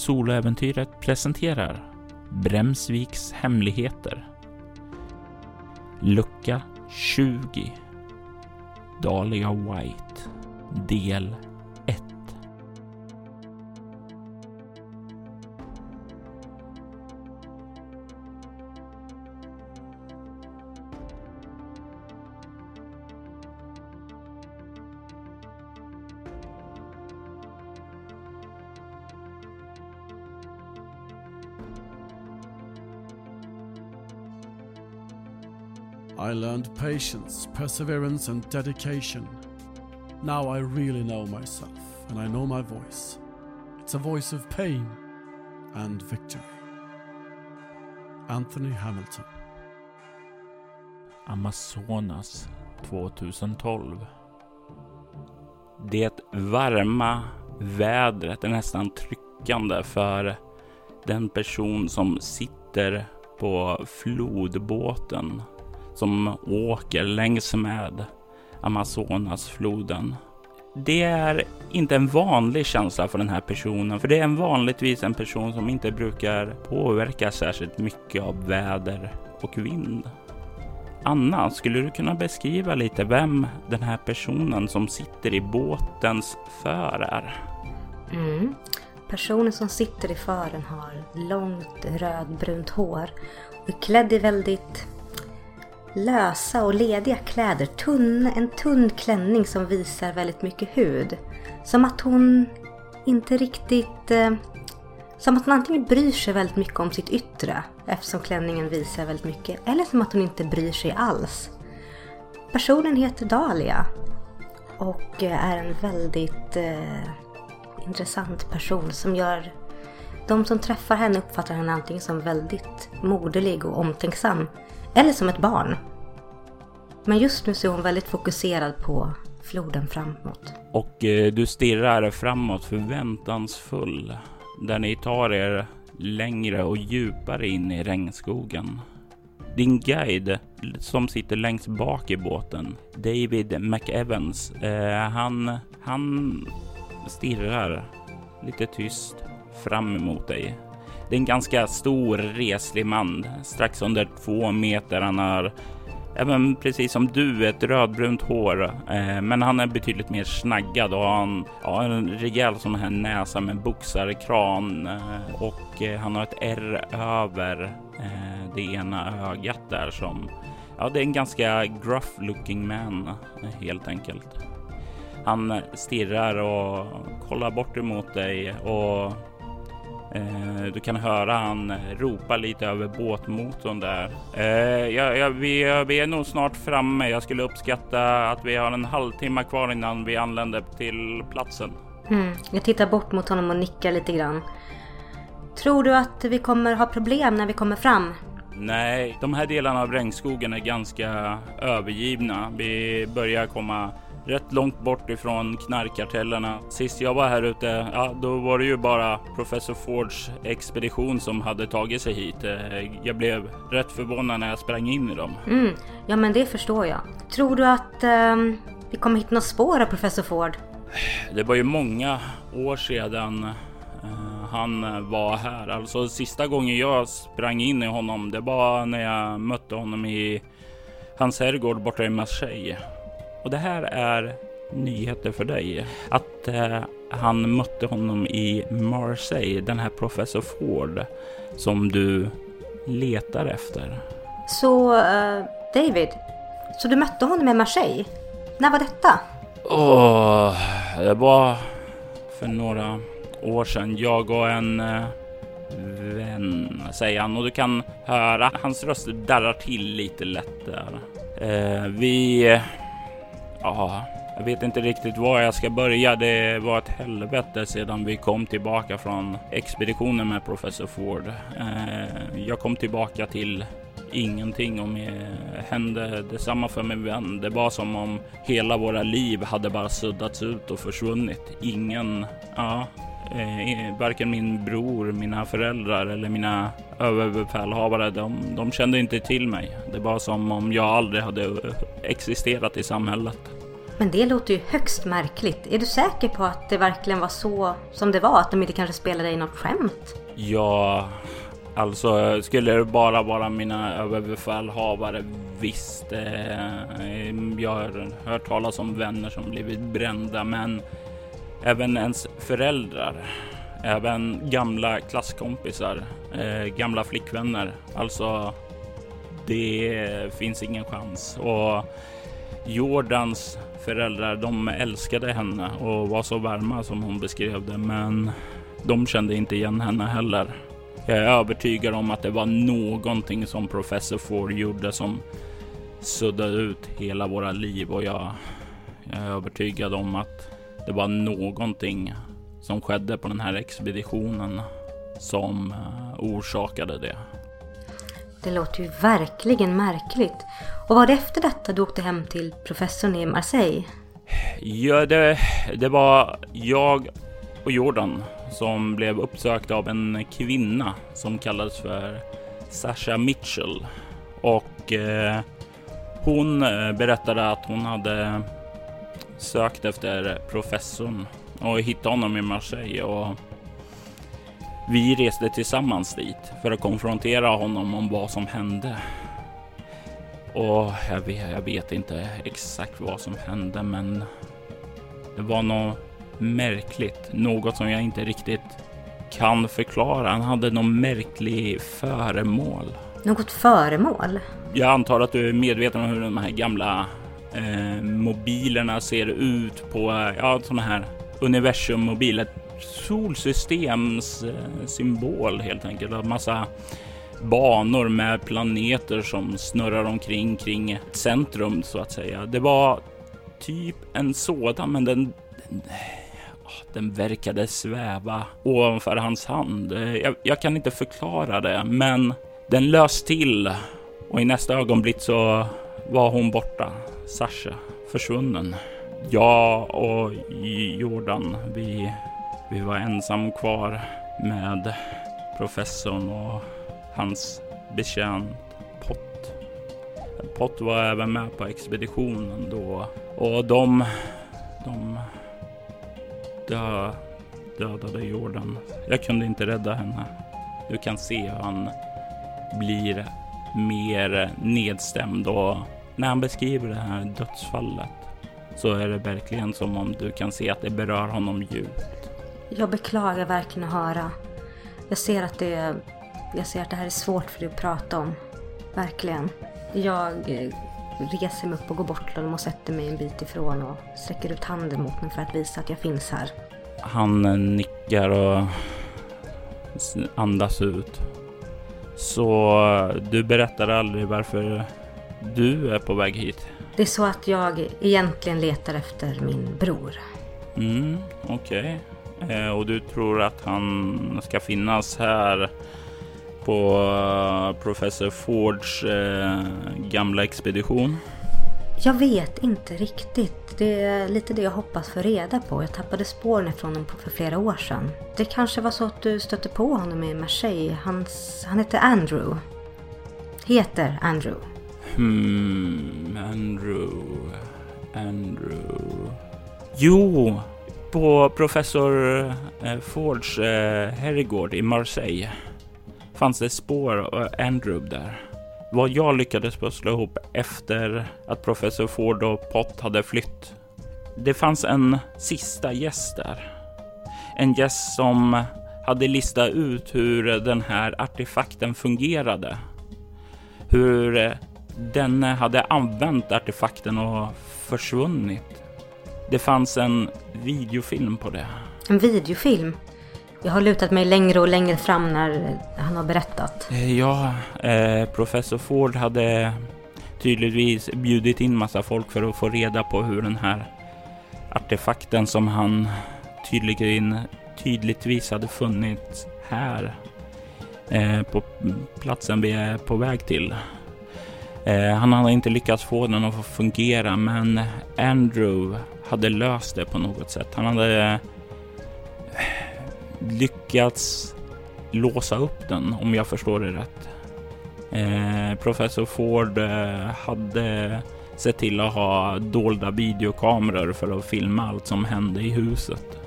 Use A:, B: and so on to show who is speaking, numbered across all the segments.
A: Soloäventyret presenterar Bremsviks hemligheter. Lucka 20 Dahlia White Del
B: patience, perseverance, and dedication. Now I really know myself, and I know my voice. It's a voice of pain and victory. Anthony Hamilton.
A: Amazonas 2012. Det varma vädret är nästan tryckande för den person som sitter på flodbåten som åker längs med Amazonasfloden. Det är inte en vanlig känsla för den här personen, för det är en vanligtvis en person som inte brukar påverkas särskilt mycket av väder och vind. Anna, skulle du kunna beskriva lite vem den här personen som sitter i båtens för är?
C: Mm. Personen som sitter i fören har långt rödbrunt hår och är klädd i väldigt lösa och lediga kläder. Tunn, en tunn klänning som visar väldigt mycket hud. Som att hon inte riktigt... Eh, som att hon antingen bryr sig väldigt mycket om sitt yttre eftersom klänningen visar väldigt mycket. Eller som att hon inte bryr sig alls. Personen heter Dahlia och eh, är en väldigt eh, intressant person som gör de som träffar henne uppfattar henne antingen som väldigt moderlig och omtänksam eller som ett barn. Men just nu så är hon väldigt fokuserad på floden framåt.
A: Och eh, du stirrar framåt förväntansfull där ni tar er längre och djupare in i regnskogen. Din guide som sitter längst bak i båten, David McEvans, eh, han, han stirrar lite tyst fram emot dig. Det är en ganska stor reslig man, strax under två meter. Han har även precis som du ett rödbrunt hår, eh, men han är betydligt mer snaggad och han har en rejäl sån här näsa med boxarkran eh, och eh, han har ett R över eh, det ena ögat där som Ja, det är en ganska gruff looking man eh, helt enkelt. Han stirrar och kollar bort emot dig och du kan höra han ropa lite över båtmotorn där. Eh, ja, ja, vi, vi är nog snart framme. Jag skulle uppskatta att vi har en halvtimme kvar innan vi anländer till platsen.
C: Mm. Jag tittar bort mot honom och nickar lite grann. Tror du att vi kommer ha problem när vi kommer fram?
A: Nej, de här delarna av regnskogen är ganska övergivna. Vi börjar komma rätt långt bort ifrån knarkkartellerna. Sist jag var här ute, ja, då var det ju bara professor Fords expedition som hade tagit sig hit. Eh, jag blev rätt förvånad när jag sprang in i dem.
C: Mm, ja, men det förstår jag. Tror du att um, vi kommer hitta några spår av professor Ford?
A: Det var ju många år sedan uh, han var här. Alltså sista gången jag sprang in i honom, det var när jag mötte honom i hans herrgård borta i Marseille. Och det här är nyheter för dig. Att eh, han mötte honom i Marseille, den här professor Ford som du letar efter.
C: Så uh, David, så du mötte honom i Marseille? När var detta?
A: Åh, det var för några år sedan. Jag och en uh, vän, säger han och du kan höra hans röst darrar till lite lätt där. Uh, vi Ja, jag vet inte riktigt var jag ska börja. Det var ett helvete sedan vi kom tillbaka från expeditionen med professor Ford. Eh, jag kom tillbaka till ingenting och det hände detsamma för min vän. Det var som om hela våra liv hade bara suddats ut och försvunnit. Ingen, ja, eh, varken min bror, mina föräldrar eller mina överbefälhavare, de, de kände inte till mig. Det var som om jag aldrig hade existerat i samhället.
C: Men det låter ju högst märkligt. Är du säker på att det verkligen var så som det var? Att de inte kanske spelade i något skämt?
A: Ja, alltså skulle det bara vara mina överbefälhavare visst. Eh, jag har hört talas om vänner som blivit brända, men även ens föräldrar, även gamla klasskompisar, eh, gamla flickvänner. Alltså, det finns ingen chans. Och Jordans föräldrar, de älskade henne och var så varma som hon beskrev det, men de kände inte igen henne heller. Jag är övertygad om att det var någonting som professor Ford gjorde som suddade ut hela våra liv och jag, jag är övertygad om att det var någonting som skedde på den här expeditionen som eh, orsakade det.
C: Det låter ju verkligen märkligt. Och var det efter detta du åkte hem till professorn i Marseille?
A: Ja, det, det var jag och Jordan som blev uppsökta av en kvinna som kallades för Sasha Mitchell. Och eh, hon eh, berättade att hon hade sökt efter professorn och hittat honom i Marseille. Och vi reste tillsammans dit för att konfrontera honom om vad som hände. Och jag vet, jag vet inte exakt vad som hände, men det var något märkligt, något som jag inte riktigt kan förklara. Han hade någon märklig föremål.
C: Något föremål?
A: Jag antar att du är medveten om hur de här gamla eh, mobilerna ser ut på ja, sådana här universummobiler. Solsystems eh, symbol helt enkelt. En massa banor med planeter som snurrar omkring kring ett centrum så att säga. Det var typ en sådan, men den, den, ah, den verkade sväva ovanför hans hand. Eh, jag, jag kan inte förklara det, men den lös till och i nästa ögonblick så var hon borta. Sasha försvunnen. Jag och Jordan, vi, vi var ensam kvar med professorn och hans betjänt Pott. Pott var även med på expeditionen då och de, de dö, dödade Jordan. Jag kunde inte rädda henne. Du kan se hur han blir mer nedstämd och när han beskriver det här dödsfallet så är det verkligen som om du kan se att det berör honom djupt.
C: Jag beklagar verkligen att höra. Jag ser att det, jag ser att det här är svårt för dig att prata om. Verkligen. Jag eh, reser mig upp och går bort till honom och sätter mig en bit ifrån och sträcker ut handen mot mig för att visa att jag finns här.
A: Han nickar och andas ut. Så du berättar aldrig varför du är på väg hit?
C: Det är så att jag egentligen letar efter min bror.
A: Mm, okej. Okay. Eh, och du tror att han ska finnas här på uh, professor Fords eh, gamla expedition?
C: Jag vet inte riktigt. Det är lite det jag hoppas få reda på. Jag tappade spåren ifrån honom för flera år sedan. Det kanske var så att du stötte på honom i Marseille. Hans, han heter Andrew. Heter Andrew.
A: Hmm, Andrew. Andrew. Jo, på professor eh, Fords eh, herrgård i Marseille fanns det spår av Andrew där. Vad jag lyckades pussla ihop efter att professor Ford och Pott hade flytt. Det fanns en sista gäst där. En gäst som hade listat ut hur den här artefakten fungerade. Hur eh, denne hade använt artefakten och försvunnit. Det fanns en videofilm på det.
C: En videofilm? Jag har lutat mig längre och längre fram när han har berättat.
A: Eh, ja, eh, professor Ford hade tydligtvis bjudit in massa folk för att få reda på hur den här artefakten som han tydligen tydligtvis hade funnits här eh, på platsen vi är på väg till. Eh, han hade inte lyckats få den att fungera, men Andrew hade löst det på något sätt. Han hade eh, lyckats låsa upp den, om jag förstår det rätt. Eh, professor Ford eh, hade sett till att ha dolda videokameror för att filma allt som hände i huset.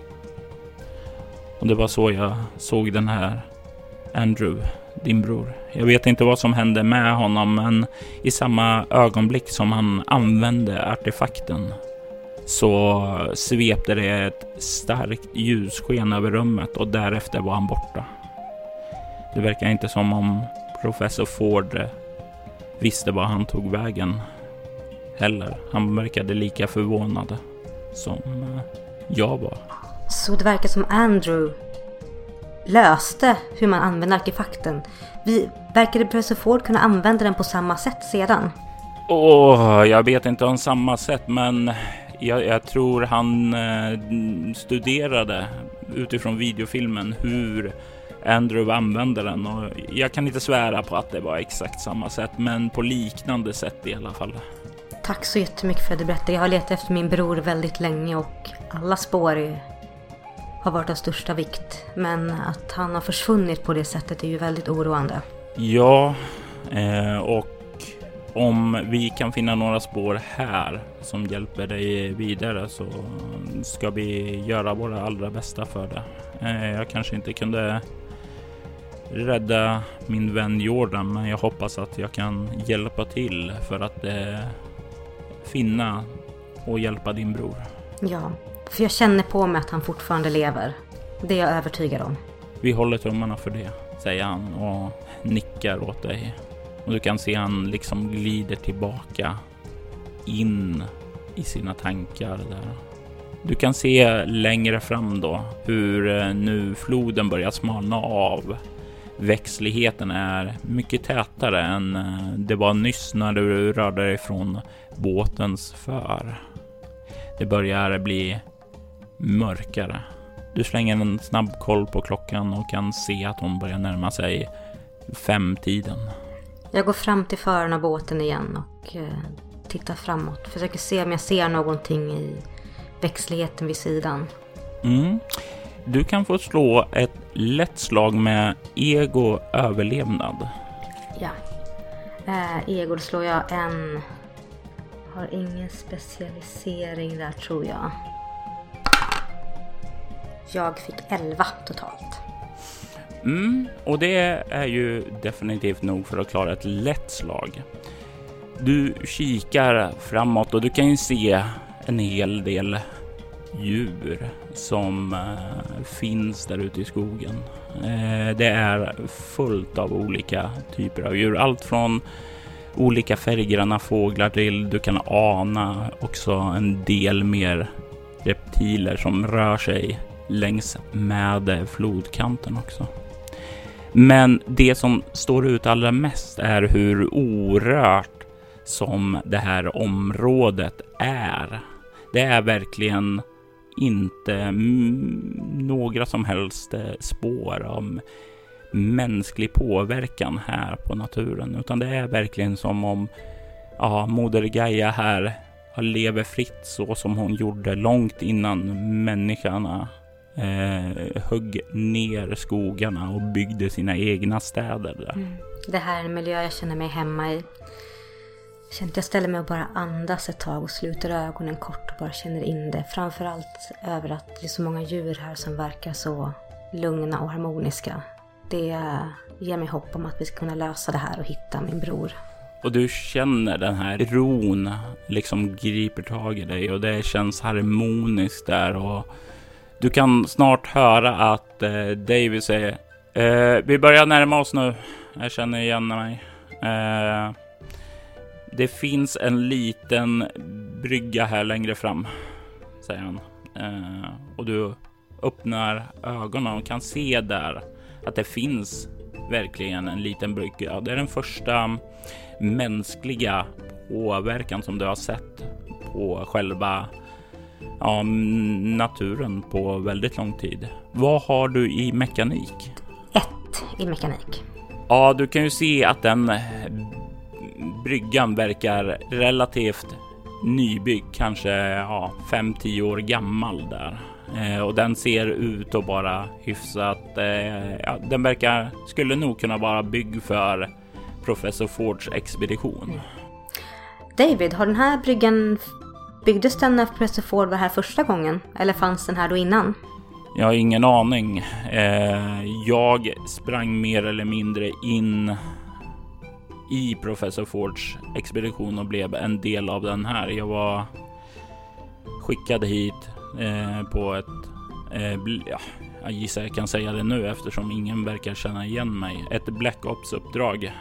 A: Och det var så jag såg den här Andrew, din bror. Jag vet inte vad som hände med honom, men i samma ögonblick som han använde artefakten så svepte det ett starkt ljussken över rummet och därefter var han borta. Det verkar inte som om professor Ford visste var han tog vägen heller. Han verkade lika förvånad som jag var.
C: Så det verkar som Andrew löste hur man använder artefakten. Vi, verkade professor Ford kunna använda den på samma sätt sedan?
A: Åh, oh, jag vet inte om samma sätt, men jag, jag tror han eh, studerade utifrån videofilmen hur Andrew använde den och jag kan inte svära på att det var exakt samma sätt, men på liknande sätt i alla fall.
C: Tack så jättemycket för att du berättade. Jag har letat efter min bror väldigt länge och alla spår är, har varit av största vikt. Men att han har försvunnit på det sättet är ju väldigt oroande.
A: Ja, eh, och om vi kan finna några spår här som hjälper dig vidare så ska vi göra våra allra bästa för det. Eh, jag kanske inte kunde rädda min vän Jordan, men jag hoppas att jag kan hjälpa till för att eh, finna och hjälpa din bror.
C: Ja, för jag känner på mig att han fortfarande lever. Det är jag övertygad om.
A: Vi håller tummarna för det, säger han och nickar åt dig. Och du kan se han liksom glider tillbaka in i sina tankar där. Du kan se längre fram då hur eh, nu floden börjar smalna av. Växtligheten är mycket tätare än eh, det var nyss när du rörde dig från båtens för. Det börjar bli mörkare. Du slänger en snabb koll på klockan och kan se att hon börjar närma sig femtiden.
C: Jag går fram till föraren av båten igen och eh, tittar framåt. Försöker se om jag ser någonting i växtligheten vid sidan.
A: Mm. Du kan få slå ett lätt slag med ego överlevnad.
C: Ja. Äh, ego slår jag en... Har ingen specialisering där tror jag. Jag fick 11 totalt.
A: Mm, och det är ju definitivt nog för att klara ett lätt slag. Du kikar framåt och du kan ju se en hel del djur som eh, finns där ute i skogen. Eh, det är fullt av olika typer av djur. Allt från olika färggranna fåglar till du kan ana också en del mer reptiler som rör sig längs med flodkanten också. Men det som står ut allra mest är hur orört som det här området är. Det är verkligen inte några som helst eh, spår av mänsklig påverkan här på naturen, utan det är verkligen som om ja, Moder Gaia här lever fritt så som hon gjorde långt innan människorna eh, högg ner skogarna och byggde sina egna städer där. Mm.
C: Det här är en miljö jag känner mig hemma i. Jag ställer mig och bara andas ett tag och sluter ögonen kort och bara känner in det. Framförallt över att det är så många djur här som verkar så lugna och harmoniska. Det ger mig hopp om att vi ska kunna lösa det här och hitta min bror.
A: Och du känner den här ron liksom griper tag i dig och det känns harmoniskt där och du kan snart höra att eh, David säger eh, Vi börjar närma oss nu. Jag känner igen mig. Eh, det finns en liten brygga här längre fram, säger han. Eh, och du öppnar ögonen och kan se där att det finns verkligen en liten brygga. Det är den första mänskliga påverkan som du har sett på själva ja, naturen på väldigt lång tid. Vad har du i mekanik?
C: Ett i mekanik.
A: Ja, du kan ju se att den eh, bryggan verkar relativt nybyggd, kanske ja, 5-10 år gammal där. Eh, och den ser ut att vara hyfsat. Eh, ja, den verkar skulle nog kunna vara byggd för professor Fords expedition. Mm.
C: David, har den här bryggan... Byggdes den när Professor Ford var här första gången? Eller fanns den här då innan?
A: Jag har ingen aning. Eh, jag sprang mer eller mindre in i Professor Fords expedition och blev en del av den här. Jag var skickad hit eh, på ett, eh, ja, jag gissar jag kan säga det nu eftersom ingen verkar känna igen mig. Ett Black Ops-uppdrag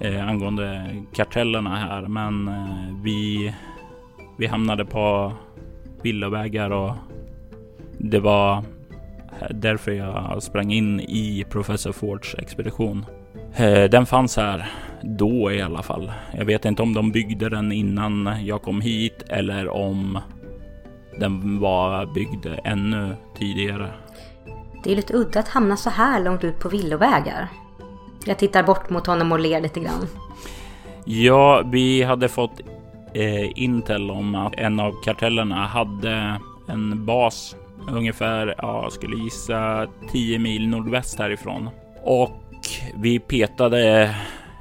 A: eh, angående kartellerna här, men eh, vi, vi hamnade på villovägar och det var därför jag sprang in i Professor Fords expedition. Eh, den fanns här då i alla fall. Jag vet inte om de byggde den innan jag kom hit eller om den var byggd ännu tidigare.
C: Det är lite udda att hamna så här långt ut på villovägar. Jag tittar bort mot honom och ler lite grann.
A: Ja, vi hade fått eh, intel om att en av kartellerna hade en bas ungefär, ja, jag skulle gissa 10 mil nordväst härifrån. Och vi petade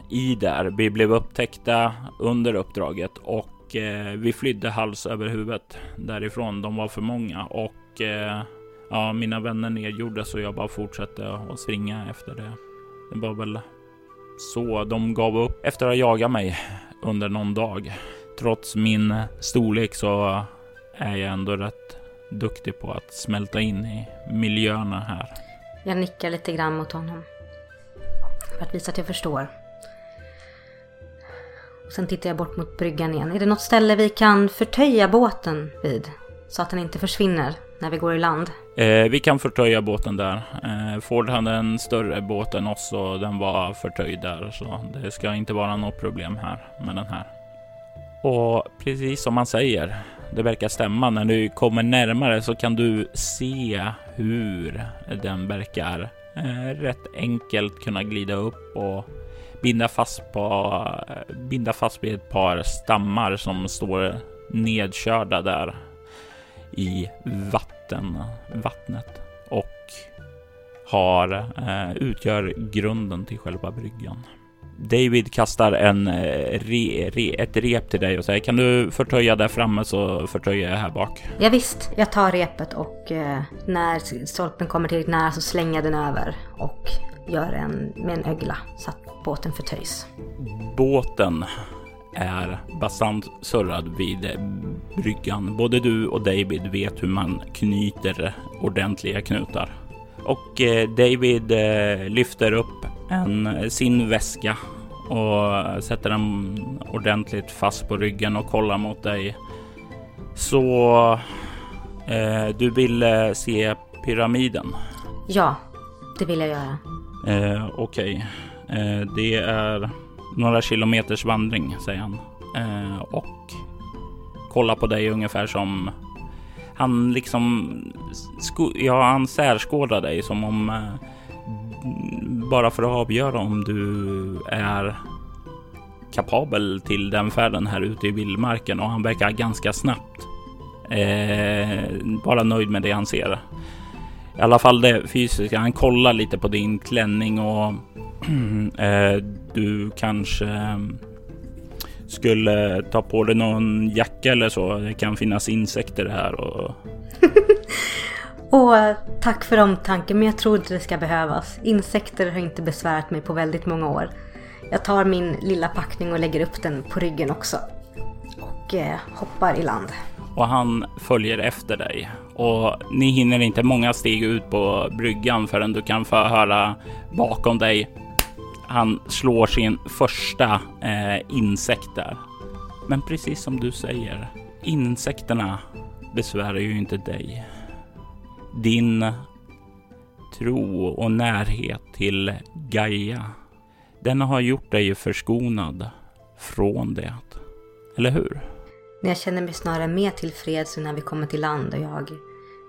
A: i där. Vi blev upptäckta under uppdraget och eh, vi flydde hals över huvudet därifrån. De var för många och eh, ja, mina vänner nedgjordes och jag bara fortsatte att springa efter det. Det var väl så de gav upp efter att ha jagat mig under någon dag. Trots min storlek så är jag ändå rätt duktig på att smälta in i miljöerna här.
C: Jag nickar lite grann mot honom. För att visa att jag förstår. Och sen tittar jag bort mot bryggan igen. Är det något ställe vi kan förtöja båten vid? Så att den inte försvinner när vi går i land?
A: Eh, vi kan förtöja båten där. Eh, Ford hade en större båt än oss och den var förtöjd där. Så det ska inte vara något problem här med den här. Och precis som man säger, det verkar stämma. När du kommer närmare så kan du se hur den verkar eh, rätt enkelt kunna glida upp och binda fast på eh, binda fast vid ett par stammar som står nedkörda där i vatten, vattnet och har eh, utgör grunden till själva bryggan. David kastar en, eh, re, re, ett rep till dig och säger kan du förtöja där framme så förtöjer jag här bak.
C: Ja, visst, jag tar repet och eh, när stolpen kommer tillräckligt nära så slänger jag den över och gör en med en ögla så att båten förtöjs.
A: Båten är bastant surrad vid bryggan. Både du och David vet hur man knyter ordentliga knutar. Och eh, David eh, lyfter upp en, sin väska och sätter den ordentligt fast på ryggen och kollar mot dig. Så eh, du vill eh, se pyramiden?
C: Ja, det vill jag göra.
A: Eh, Okej, okay. eh, det är några kilometers vandring, säger han. Eh, och kollar på dig ungefär som han liksom, ja, han särskådar dig som om eh, bara för att avgöra om du är kapabel till den färden här ute i vildmarken och han verkar ganska snabbt eh, vara nöjd med det han ser. I alla fall det fysiska. Han kollar lite på din klänning och du kanske skulle ta på dig någon jacka eller så. Det kan finnas insekter här och
C: Och tack för omtanken, men jag tror inte det ska behövas. Insekter har inte besvärat mig på väldigt många år. Jag tar min lilla packning och lägger upp den på ryggen också. Och eh, hoppar i land.
A: Och han följer efter dig. Och ni hinner inte många steg ut på bryggan förrän du kan få höra bakom dig. Han slår sin första eh, insekt där. Men precis som du säger, insekterna besvärar ju inte dig din tro och närhet till Gaia, den har gjort dig förskonad från det. Eller hur?
C: Jag känner mig snarare mer tillfreds när vi kommer till land och jag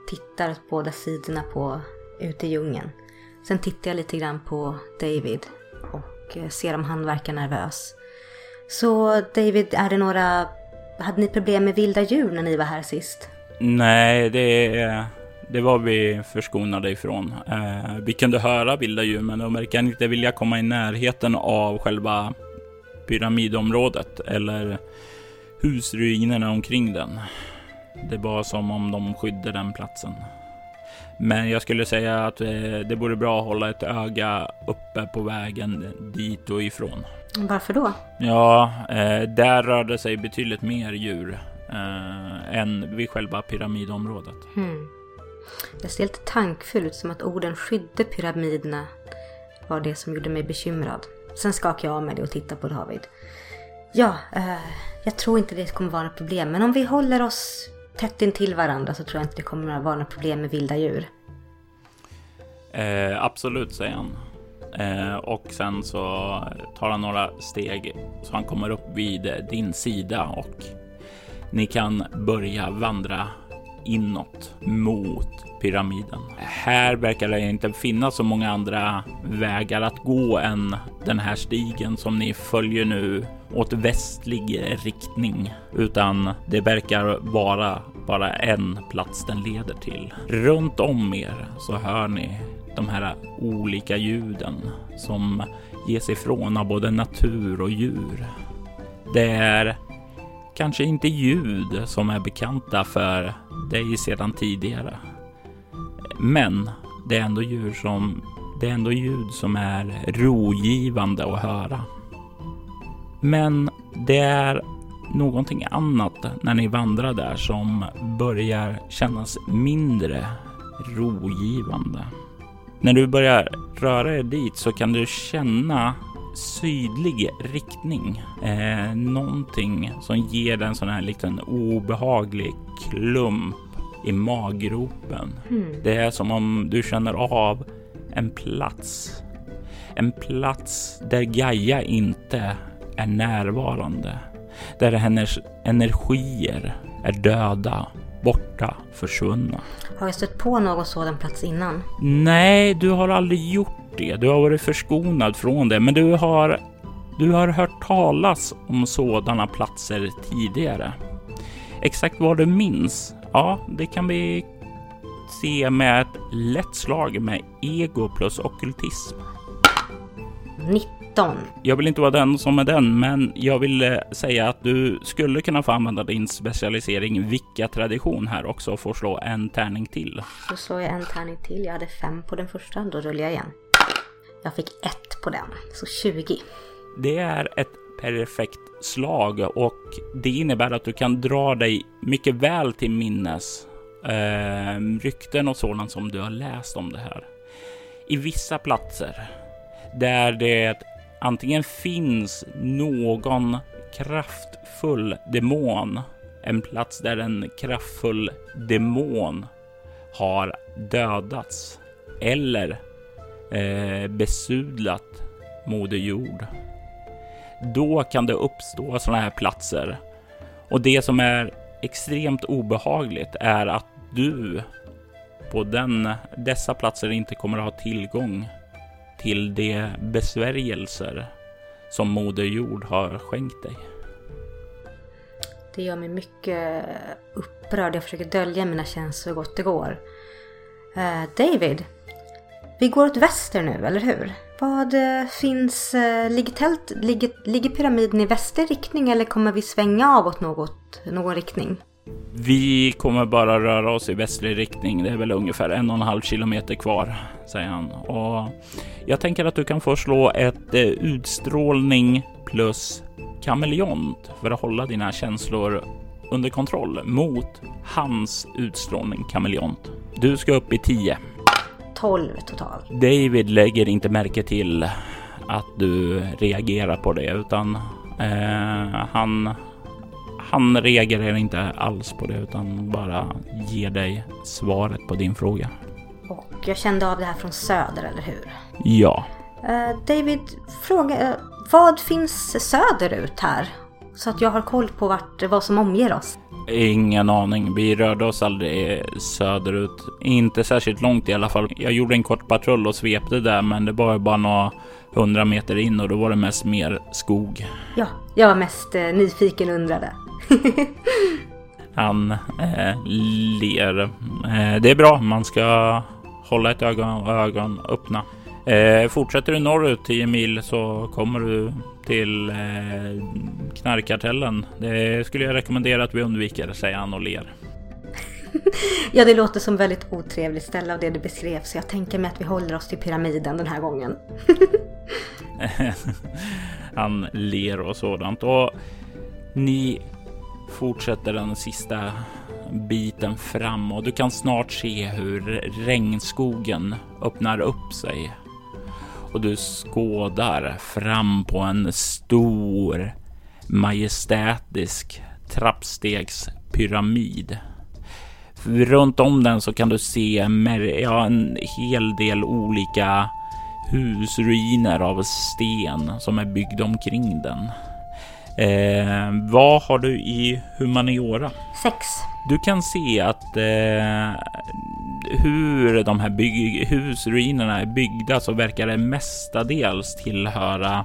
C: tittar åt båda sidorna på ute i djungeln. Sen tittar jag lite grann på David och eh, ser om han verkar nervös. Så David, är det några... Hade ni problem med vilda djur när ni var här sist?
A: Nej, det det var vi förskonade ifrån. Eh, vi kunde höra vilda djur, men de verkar inte vilja komma i närheten av själva pyramidområdet eller husruinerna omkring den. Det var som om de skydde den platsen. Men jag skulle säga att eh, det vore bra att hålla ett öga uppe på vägen dit och ifrån.
C: Varför då?
A: Ja, eh, där rörde sig betydligt mer djur eh, än vid själva pyramidområdet.
C: Hmm. Jag ser lite tankfull ut som att orden skydde pyramiderna var det som gjorde mig bekymrad. Sen skakar jag av mig det och tittar på David. Ja, eh, jag tror inte det kommer vara något problem. Men om vi håller oss tätt intill varandra så tror jag inte det kommer att vara några problem med vilda djur.
A: Eh, absolut, säger han. Eh, och sen så tar han några steg så han kommer upp vid din sida och ni kan börja vandra inåt mot pyramiden. Här verkar det inte finnas så många andra vägar att gå än den här stigen som ni följer nu åt västlig riktning, utan det verkar vara bara en plats den leder till. Runt om er så hör ni de här olika ljuden som ges ifrån av både natur och djur. Det är kanske inte ljud som är bekanta för dig sedan tidigare. Men det är ändå djur som det är ändå ljud som är rogivande att höra. Men det är någonting annat när ni vandrar där som börjar kännas mindre rogivande. När du börjar röra dig dit så kan du känna sydlig riktning. Eh, någonting som ger dig en sån här liten obehaglig klump i maggropen. Mm. Det är som om du känner av en plats. En plats där Gaia inte är närvarande. Där hennes energier är döda, borta, försvunna.
C: Har jag stött på någon sådan plats innan?
A: Nej, du har aldrig gjort det. Du har varit förskonad från det, men du har, du har hört talas om sådana platser tidigare. Exakt vad du minns, ja, det kan vi se med ett lätt slag med ego plus okultism.
C: 19.
A: Jag vill inte vara den som är den, men jag vill eh, säga att du skulle kunna få använda din specialisering vilka tradition här också och få slå en tärning till.
C: Då slår jag en tärning till. Jag hade fem på den första. Då rullar jag igen. Jag fick ett på den, så 20.
A: Det är ett perfekt slag och det innebär att du kan dra dig mycket väl till minnes eh, rykten och sådant som du har läst om det här. I vissa platser där det antingen finns någon kraftfull demon, en plats där en kraftfull demon har dödats eller eh, besudlat Moder Jord. Då kan det uppstå sådana här platser. Och det som är extremt obehagligt är att du på den, dessa platser inte kommer att ha tillgång till de besvärjelser som Moder Jord har skänkt dig.
C: Det gör mig mycket upprörd. Jag försöker dölja mina känslor så gott det går. Uh, David, vi går åt väster nu, eller hur? Vad eh, finns, eh, ligger, tält, ligger, ligger pyramiden i väster riktning eller kommer vi svänga av åt något, någon riktning?
A: Vi kommer bara röra oss i västlig riktning. Det är väl ungefär en och en halv kilometer kvar, säger han. Och jag tänker att du kan få slå ett eh, utstrålning plus kameleont för att hålla dina känslor under kontroll mot hans utstrålning kameleont. Du ska upp i 10.
C: 12 totalt.
A: David lägger inte märke till att du reagerar på det utan eh, han han reagerar inte alls på det utan bara ger dig svaret på din fråga.
C: Och jag kände av det här från söder, eller hur?
A: Ja.
C: Uh, David, fråga, uh, vad finns söderut här? Så att jag har koll på vart, vad som omger oss.
A: Ingen aning. Vi rörde oss aldrig söderut. Inte särskilt långt i alla fall. Jag gjorde en kort patrull och svepte där, men det var bara några hundra meter in och då var det mest mer skog.
C: Ja, jag var mest eh, nyfiken och undrade.
A: Han eh, ler. Eh, det är bra, man ska hålla ett öga och ögon öppna. Eh, fortsätter du norrut 10 mil så kommer du till eh, knarkkartellen. Det skulle jag rekommendera att vi undviker, säger han och ler.
C: ja, det låter som väldigt otrevligt ställe av det du beskrev, så jag tänker mig att vi håller oss till pyramiden den här gången.
A: han ler och sådant. Och ni fortsätter den sista biten fram och du kan snart se hur regnskogen öppnar upp sig. Och du skådar fram på en stor majestätisk trappstegspyramid. Runt om den så kan du se ja, en hel del olika husruiner av sten som är byggda omkring den. Eh, vad har du i humaniora?
C: Sex.
A: Du kan se att eh, hur de här bygg, husruinerna är byggda så verkar det mestadels tillhöra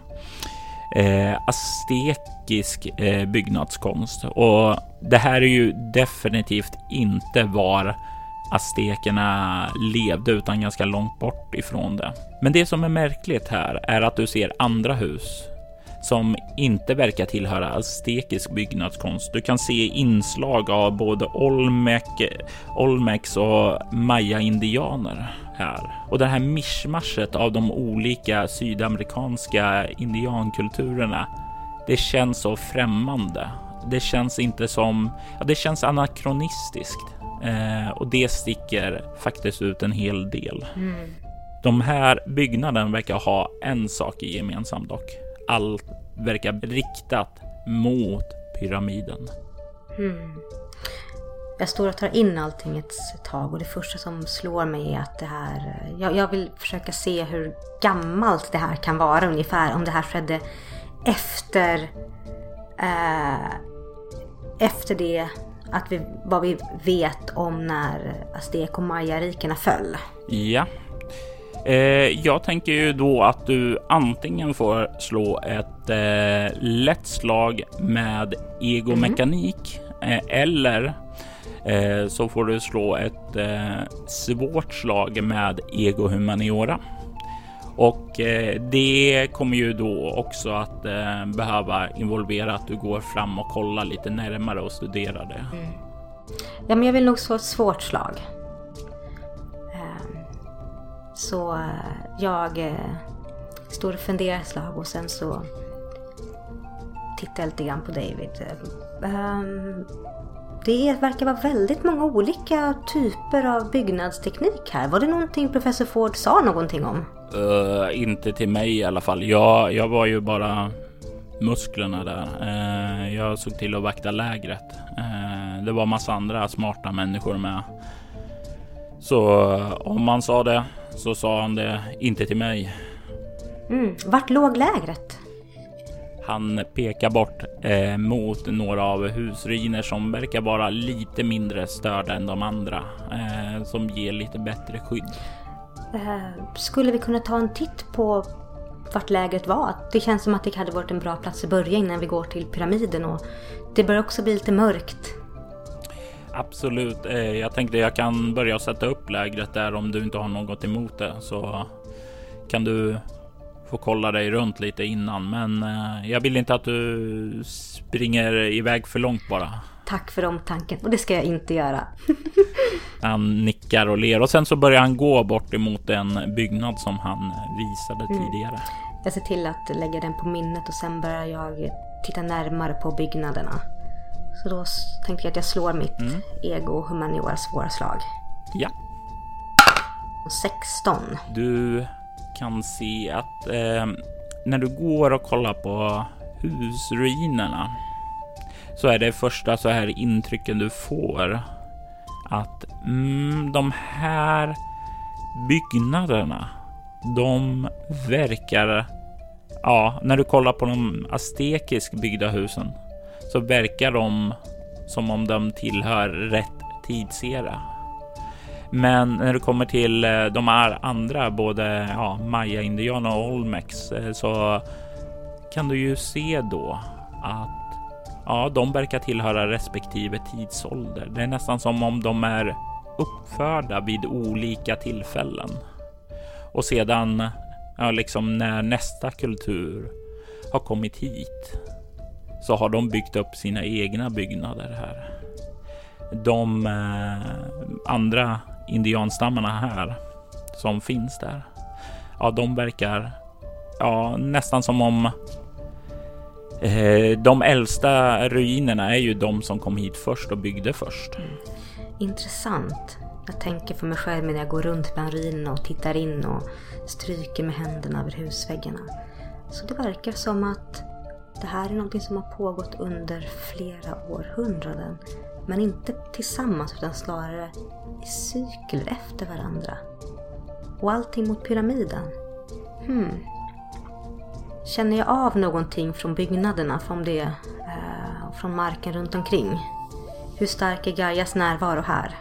A: eh, astekisk eh, byggnadskonst. Och det här är ju definitivt inte var aztekerna levde utan ganska långt bort ifrån det. Men det som är märkligt här är att du ser andra hus som inte verkar tillhöra aztekisk byggnadskonst. Du kan se inslag av både Olmec, Olmecs och maya-indianer här. Och det här mischmaschet av de olika sydamerikanska indiankulturerna, det känns så främmande. Det känns inte som, ja, det känns anakronistiskt eh, och det sticker faktiskt ut en hel del. Mm. De här byggnaderna verkar ha en sak gemensamt dock allt verkar riktat mot pyramiden.
C: Hmm. Jag står och tar in allting ett tag och det första som slår mig är att det här... Jag, jag vill försöka se hur gammalt det här kan vara ungefär. Om det här skedde efter... Eh, efter det att vi, vad vi vet om när aztek och maya-rikena föll.
A: Ja, Eh, jag tänker ju då att du antingen får slå ett eh, lätt slag med egomekanik mm. eh, eller eh, så får du slå ett eh, svårt slag med egohumaniora. Och eh, det kommer ju då också att eh, behöva involvera att du går fram och kollar lite närmare och studerar det. Mm.
C: Ja, men jag vill nog slå ett svårt slag. Så eh, jag eh, står och funderar ett slag och sen så tittar jag lite grann på David. Ehm, det verkar vara väldigt många olika typer av byggnadsteknik här. Var det någonting professor Ford sa någonting om?
A: Uh, inte till mig i alla fall. Jag, jag var ju bara musklerna där. Uh, jag såg till att vakta lägret. Uh, det var massa andra smarta människor med. Så om man sa det så sa han det inte till mig.
C: Mm. Vart låg lägret?
A: Han pekar bort eh, mot några av husruiner som verkar vara lite mindre störda än de andra. Eh, som ger lite bättre skydd.
C: Eh, skulle vi kunna ta en titt på vart lägret var? Det känns som att det hade varit en bra plats att börja innan vi går till pyramiden och det börjar också bli lite mörkt.
A: Absolut. Eh, jag tänkte jag kan börja sätta upp lägret där om du inte har något emot det så kan du få kolla dig runt lite innan. Men eh, jag vill inte att du springer iväg för långt bara.
C: Tack för omtanken och det ska jag inte göra.
A: han nickar och ler och sen så börjar han gå bort emot en byggnad som han visade mm. tidigare.
C: Jag ser till att lägga den på minnet och sen börjar jag titta närmare på byggnaderna. Så då tänkte jag att jag slår mitt mm. ego humaniora svåra slag.
A: Ja.
C: 16.
A: Du kan se att eh, när du går och kollar på husruinerna så är det första så här intrycken du får att mm, de här byggnaderna, de verkar, ja, när du kollar på de aztekiskt byggda husen så verkar de som om de tillhör rätt tidsera. Men när det kommer till eh, de här andra, både ja, Maya-indianer och Olmex, eh, så kan du ju se då att ja, de verkar tillhöra respektive tidsålder. Det är nästan som om de är uppförda vid olika tillfällen. Och sedan, ja, liksom när nästa kultur har kommit hit så har de byggt upp sina egna byggnader här. De eh, andra indianstammarna här som finns där. Ja, de verkar ja, nästan som om eh, de äldsta ruinerna är ju de som kom hit först och byggde först. Mm.
C: Intressant. Jag tänker för mig själv när jag går runt bland ruinerna och tittar in och stryker med händerna över husväggarna. Så det verkar som att det här är någonting som har pågått under flera århundraden. Men inte tillsammans utan snarare i cykler efter varandra. Och allting mot pyramiden. Hmm. Känner jag av någonting från byggnaderna, från det, eh, från marken runt omkring? Hur stark är Gaias närvaro här?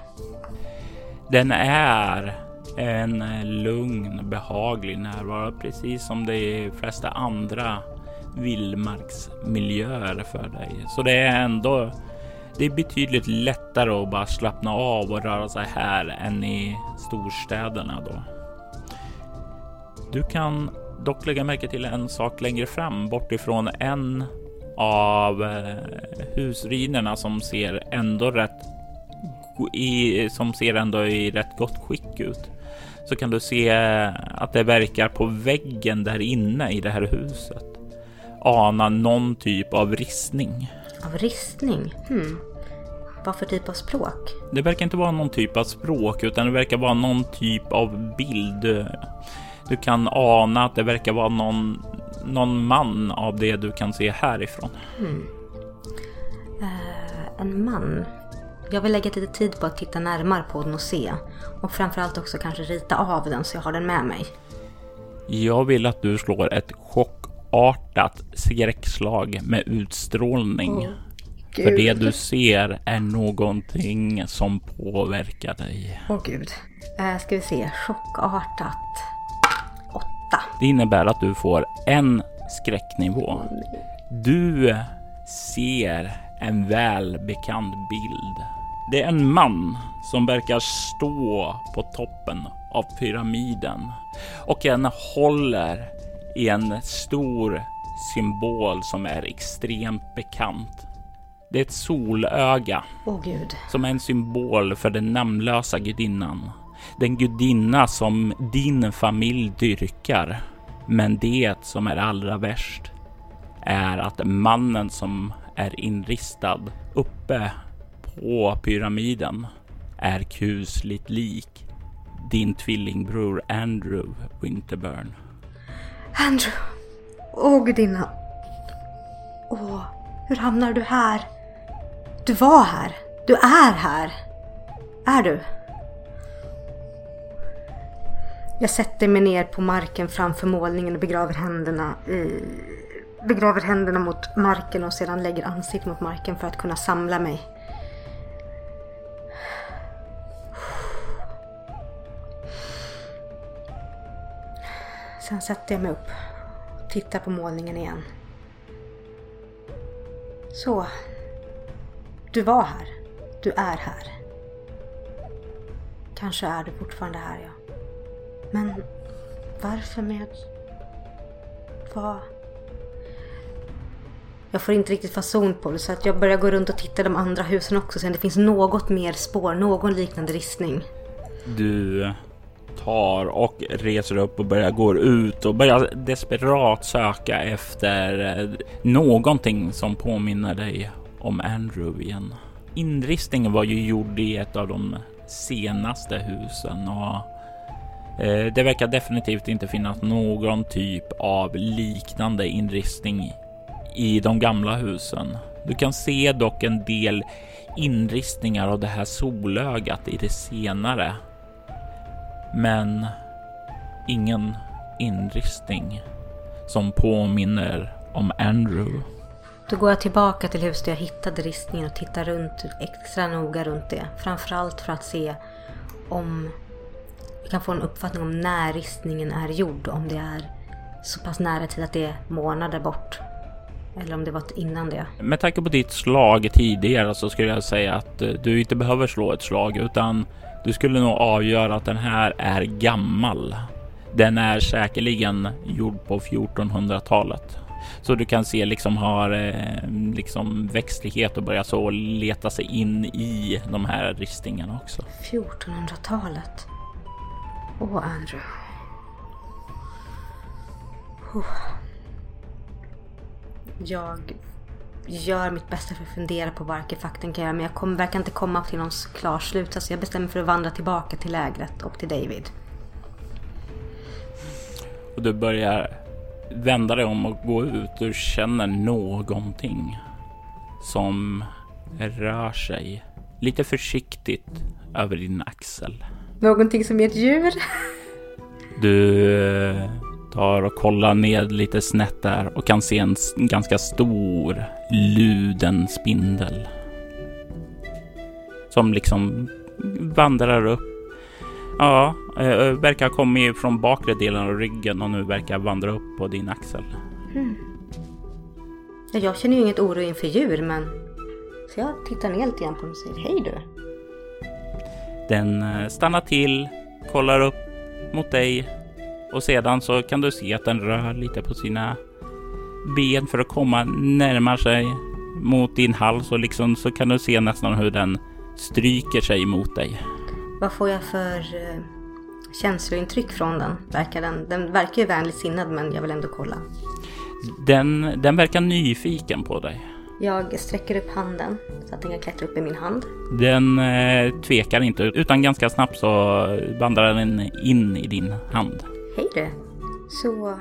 A: Den är en lugn, behaglig närvaro, precis som de flesta andra vildmarksmiljöer för dig. Så det är ändå det är betydligt lättare att bara slappna av och röra sig här än i storstäderna då. Du kan dock lägga märke till en sak längre fram bortifrån en av eh, husrinerna husruinerna som ser ändå rätt i, som ser ändå i rätt gott skick ut. Så kan du se eh, att det verkar på väggen där inne i det här huset ana någon typ av ristning.
C: Av ristning? Hmm. Vad för typ av språk?
A: Det verkar inte vara någon typ av språk utan det verkar vara någon typ av bild. Du kan ana att det verkar vara någon, någon man av det du kan se härifrån. Hmm.
C: Uh, en man? Jag vill lägga lite tid på att titta närmare på den och se. Och framförallt också kanske rita av den så jag har den med mig.
A: Jag vill att du slår ett chockartat skräckslag med utstrålning. Oh, För det du ser är någonting som påverkar dig.
C: Åh oh, gud. Äh, ska vi se. Chockartat. Åtta.
A: Det innebär att du får en skräcknivå. Du ser en välbekant bild det är en man som verkar stå på toppen av pyramiden och en håller i en stor symbol som är extremt bekant. Det är ett solöga
C: oh,
A: som är en symbol för den namnlösa gudinnan. Den gudinna som din familj dyrkar. Men det som är allra värst är att mannen som är inristad uppe på pyramiden är kusligt lik din tvillingbror Andrew Winterburn.
C: Andrew! Åh gudinna. Åh, hur hamnar du här? Du var här. Du är här. Är du? Jag sätter mig ner på marken framför målningen och begraver händerna i... Begraver händerna mot marken och sedan lägger ansiktet mot marken för att kunna samla mig. Sen sätter jag mig upp och tittar på målningen igen. Så. Du var här. Du är här. Kanske är du fortfarande här, ja. Men varför med... Vad... Jag får inte riktigt fason på det så att jag börjar gå runt och titta i de andra husen också sen. det finns något mer spår, någon liknande ristning.
A: Du tar och reser upp och börjar gå ut och börjar desperat söka efter eh, någonting som påminner dig om Andrew igen. Inristningen var ju gjord i ett av de senaste husen och eh, det verkar definitivt inte finnas någon typ av liknande inristning i de gamla husen. Du kan se dock en del inristningar av det här solögat i det senare men ingen inristning som påminner om Andrew.
C: Då går jag tillbaka till huset jag hittade ristningen och tittar runt extra noga runt det. Framförallt för att se om vi kan få en uppfattning om när ristningen är gjord. Om det är så pass nära till att det är månader bort. Eller om det var innan det.
A: Med tanke på ditt slag tidigare så skulle jag säga att eh, du inte behöver slå ett slag utan du skulle nog avgöra att den här är gammal. Den är säkerligen gjord på 1400-talet. Så du kan se liksom har eh, liksom växtlighet och börjar så leta sig in i de här ristingarna också.
C: 1400-talet. Åh, Andrew. Oh. Jag gör mitt bästa för att fundera på vad arkifakten kan göra men jag kommer, verkar inte komma till någon klar slutsats. Jag bestämmer för att vandra tillbaka till lägret och till David.
A: Och du börjar vända dig om och gå ut. Du känner någonting som rör sig lite försiktigt över din axel.
C: Någonting som är ett djur?
A: Du tar och kollar ned lite snett där och kan se en ganska stor luden spindel. Som liksom vandrar upp. Ja, äh, verkar ha kommit från bakre delen av ryggen och nu verkar vandra upp på din axel. Mm.
C: Jag känner ju inget oro inför djur men så jag tittar ner lite grann på den och säger hej du.
A: Den eh, stannar till, kollar upp mot dig och sedan så kan du se att den rör lite på sina ben för att komma närmare sig mot din hals och liksom så kan du se nästan hur den stryker sig mot dig.
C: Vad får jag för uh, känslointryck från den? Verkar den? Den verkar ju vänligt sinnad men jag vill ändå kolla.
A: Den, den verkar nyfiken på dig.
C: Jag sträcker upp handen så att den kan klättra upp i min hand.
A: Den eh, tvekar inte utan ganska snabbt så vandrar den in i din hand.
C: Hej du. Så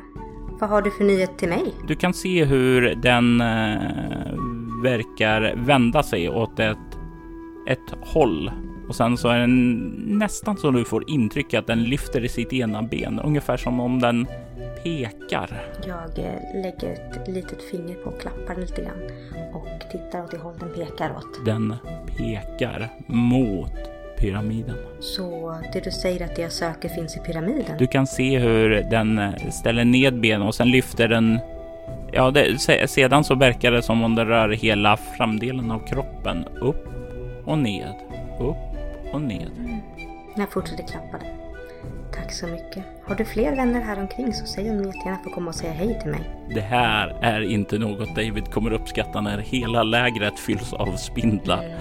C: vad har du för nyhet till mig?
A: Du kan se hur den eh, verkar vända sig åt ett, ett håll och sen så är den nästan så du får intryck att den lyfter i sitt ena ben, ungefär som om den pekar.
C: Jag eh, lägger ett litet finger på och klappar lite grann och tittar åt det håll den pekar åt.
A: Den pekar mot pyramiden.
C: Så det du säger att det jag söker finns i pyramiden?
A: Du kan se hur den eh, ställer ned benen och sen lyfter den Ja, det, sedan så verkar det som om den rör hela framdelen av kroppen upp och ned, upp och ned. Mm.
C: Jag fortsätter klappa den. Tack så mycket. Har du fler vänner här omkring så säg om ni jättegärna får komma och säga hej till mig.
A: Det här är inte något David kommer uppskatta när hela lägret fylls av spindlar. Mm.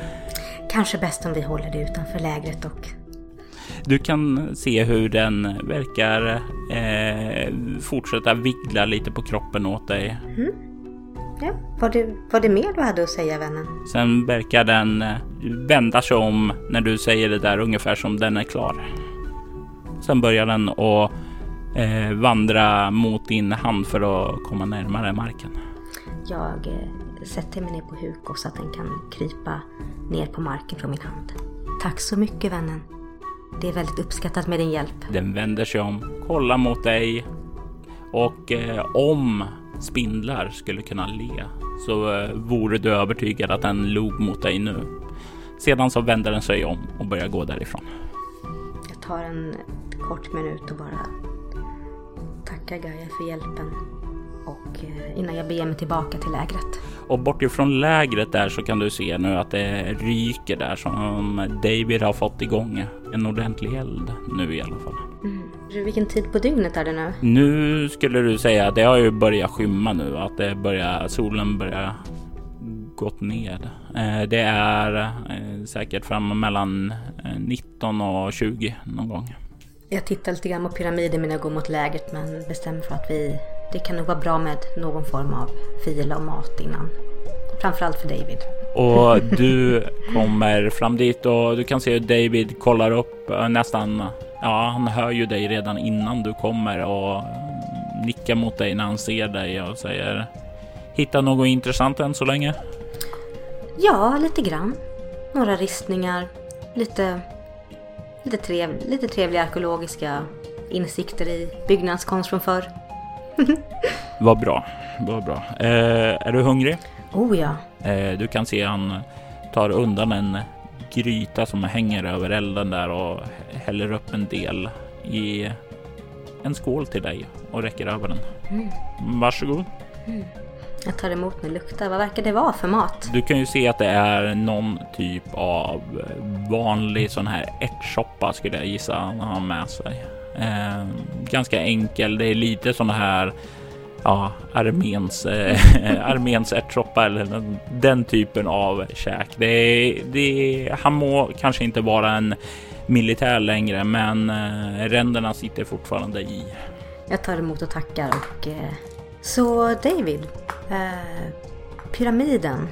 C: Kanske bäst om vi håller det utanför lägret och...
A: Du kan se hur den verkar eh, fortsätta vigla lite på kroppen åt dig. Mm.
C: Ja, var det, var det mer du hade att säga vännen?
A: Sen verkar den eh, vända sig om när du säger det där ungefär som den är klar. Sen börjar den att eh, vandra mot din hand för att komma närmare marken.
C: Jag eh, sätter mig ner på huk och så att den kan krypa ner på marken från min hand. Tack så mycket vännen. Det är väldigt uppskattat med din hjälp.
A: Den vänder sig om, kollar mot dig och eh, om spindlar skulle kunna le så eh, vore du övertygad att den log mot dig nu. Sedan så vänder den sig om och börjar gå därifrån.
C: Jag tar en kort minut och bara tackar Gaia för hjälpen och eh, innan jag beger mig tillbaka till lägret.
A: Och bortifrån lägret där så kan du se nu att det ryker där som David har fått igång en ordentlig eld nu i alla fall.
C: Mm. Vilken tid på dygnet är det nu?
A: Nu skulle du säga att det har ju börjat skymma nu, att det börjar, solen börjar gått ned. Eh, det är eh, säkert fram mellan 19 och 20 någon gång.
C: Jag tittar lite grann på pyramiden när jag går mot lägret men bestämmer för att vi det kan nog vara bra med någon form av fila och mat innan. Framförallt för David.
A: Och du kommer fram dit och du kan se hur David kollar upp eh, nästan. Ja, han hör ju dig redan innan du kommer och nickar mot dig när han ser dig och säger Hitta något intressant än så länge?
C: Ja, lite grann. Några ristningar, lite, lite, trev, lite trevliga arkeologiska insikter i byggnadskonst från förr.
A: Vad bra, vad bra. Eh, är du hungrig?
C: Oh ja.
A: Eh, du kan se han tar undan en gryta som hänger över elden där och häller upp en del i en skål till dig och räcker över den. Mm. Varsågod. Mm.
C: Jag tar emot med luktar. Vad verkar det vara för mat?
A: Du kan ju se att det är någon typ av vanlig sån här ärtsoppa skulle jag gissa han har med sig. Eh, ganska enkel. Det är lite sådana här ja, arméns, eh, arméns ärtsoppa eller den, den, typen av käk. Det, det, han må kanske inte vara en militär längre, men eh, ränderna sitter fortfarande i.
C: Jag tar emot och tackar och eh, så David, eh, pyramiden.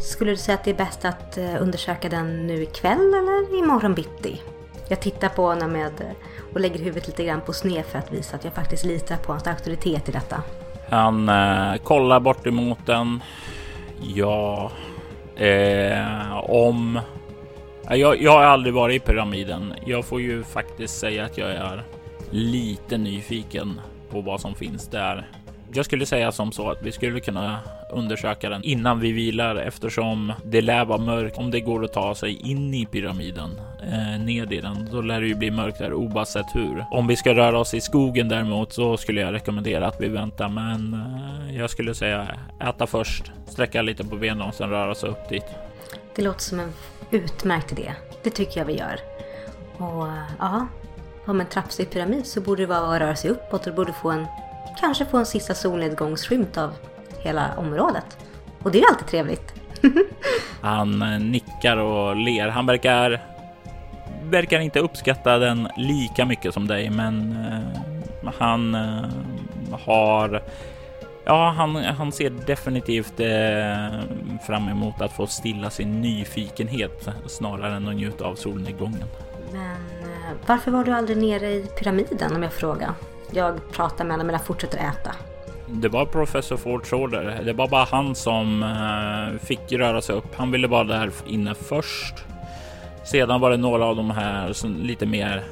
C: Skulle du säga att det är bäst att eh, undersöka den nu ikväll eller imorgon bitti? Jag tittar på honom med eh, och lägger huvudet lite grann på sned för att visa att jag faktiskt litar på hans auktoritet i detta.
A: Han eh, kollar bort emot den. Ja, eh, om... Jag, jag har aldrig varit i pyramiden. Jag får ju faktiskt säga att jag är lite nyfiken på vad som finns där. Jag skulle säga som så att vi skulle kunna undersöka den innan vi vilar eftersom det lär vara mörkt. Om det går att ta sig in i pyramiden, eh, ned i den, då lär det ju bli mörkt där oavsett hur. Om vi ska röra oss i skogen däremot så skulle jag rekommendera att vi väntar. Men eh, jag skulle säga äta först, sträcka lite på benen och sen röra sig upp dit.
C: Det låter som en utmärkt idé. Det tycker jag vi gör. Och eh, ja, om en trappsteg pyramid så borde det vara att röra sig uppåt och borde få en kanske få en sista solnedgångsskymt av hela området. Och det är ju alltid trevligt.
A: Han eh, nickar och ler. Han verkar verkar inte uppskatta den lika mycket som dig, men uh, han uh, har Ja, han, han ser definitivt eh, fram emot att få stilla sin nyfikenhet snarare än att njuta av solnedgången.
C: Men eh, varför var du aldrig nere i pyramiden om jag frågar? Jag pratar med honom men jag fortsätter äta.
A: Det var professor Fords order. Det var bara han som eh, fick röra sig upp. Han ville vara där inne först. Sedan var det några av de här som lite mer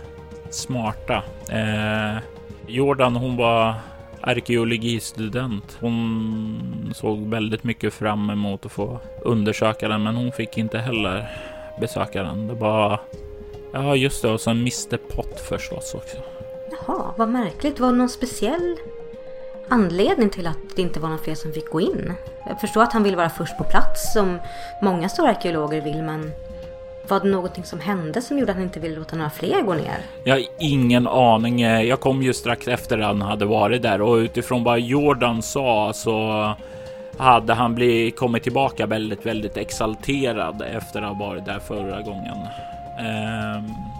A: smarta. Eh, Jordan, hon var arkeologistudent. Hon såg väldigt mycket fram emot att få undersöka den, men hon fick inte heller besöka den. Det var Ja, just det. Och sen Mr Pott förstås också.
C: Jaha, vad märkligt. Var det någon speciell anledning till att det inte var någon fler som fick gå in? Jag förstår att han vill vara först på plats som många stora arkeologer vill, men var det någonting som hände som gjorde att han inte ville låta några fler gå ner?
A: Jag har ingen aning. Jag kom ju strax efter han hade varit där och utifrån vad Jordan sa så hade han blivit, kommit tillbaka väldigt, väldigt exalterad efter att ha varit där förra gången. Um,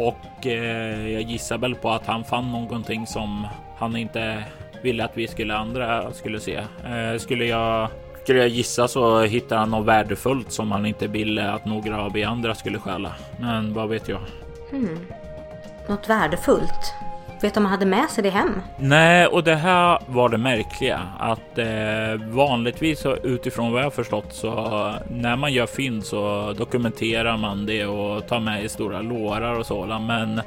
A: och eh, jag gissar väl på att han fann någonting som han inte ville att vi skulle andra skulle se. Eh, skulle jag skulle jag gissa så hittar han något värdefullt som han inte ville att några av vi andra skulle stjäla. Men vad vet jag?
C: Hmm. Något värdefullt? Vet om han hade med sig det hem?
A: Nej, och det här var det märkliga att eh, vanligtvis utifrån vad jag förstått så när man gör fynd så dokumenterar man det och tar med i stora lårar och sådant Men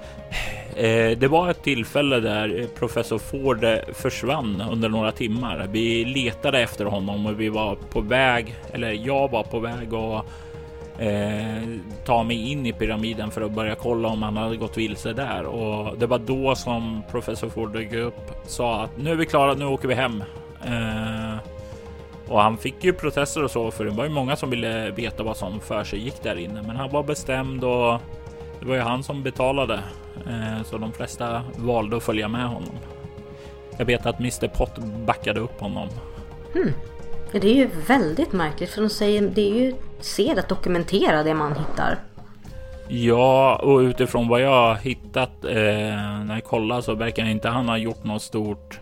A: eh, det var ett tillfälle där professor Ford eh, försvann under några timmar. Vi letade efter honom och vi var på väg, eller jag var på väg och eh, ta mig in i pyramiden för att börja kolla om han hade gått vilse där. Och det var då som professor Ford dök upp sa att nu är vi klara, nu åker vi hem. Eh, och han fick ju protester och så, för det var ju många som ville veta vad som för sig gick där inne. Men han var bestämd och det var ju han som betalade, eh, så de flesta valde att följa med honom. Jag vet att Mr Pott backade upp honom.
C: Hmm. Det är ju väldigt märkligt för de säger det är ju sed att dokumentera det man hittar.
A: Ja, och utifrån vad jag har hittat eh, när jag kollar så verkar inte han ha gjort något stort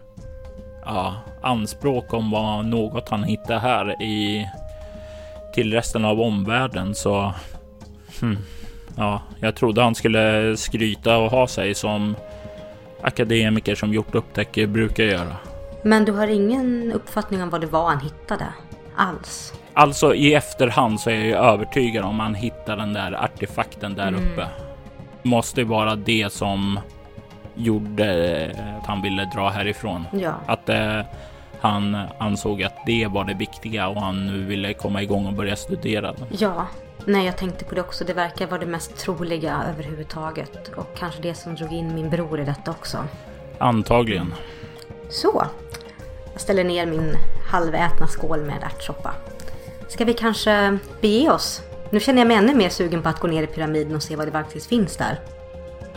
A: ja, anspråk om vad något han hittar här i till resten av omvärlden. Så hmm, ja, jag trodde han skulle skryta och ha sig som akademiker som gjort upptäcker brukar göra.
C: Men du har ingen uppfattning om vad det var han hittade? Alls?
A: Alltså i efterhand så är jag ju övertygad om han hittar den där artefakten där mm. uppe. Måste vara det som gjorde att han ville dra härifrån.
C: Ja.
A: Att eh, han ansåg att det var det viktiga och han nu ville komma igång och börja studera.
C: Ja, nej jag tänkte på det också. Det verkar vara det mest troliga överhuvudtaget. Och kanske det som drog in min bror i detta också.
A: Antagligen.
C: Så, ställer ner min halvätna skål med ärtsoppa. Ska vi kanske bege oss? Nu känner jag mig ännu mer sugen på att gå ner i pyramiden och se vad det faktiskt finns där.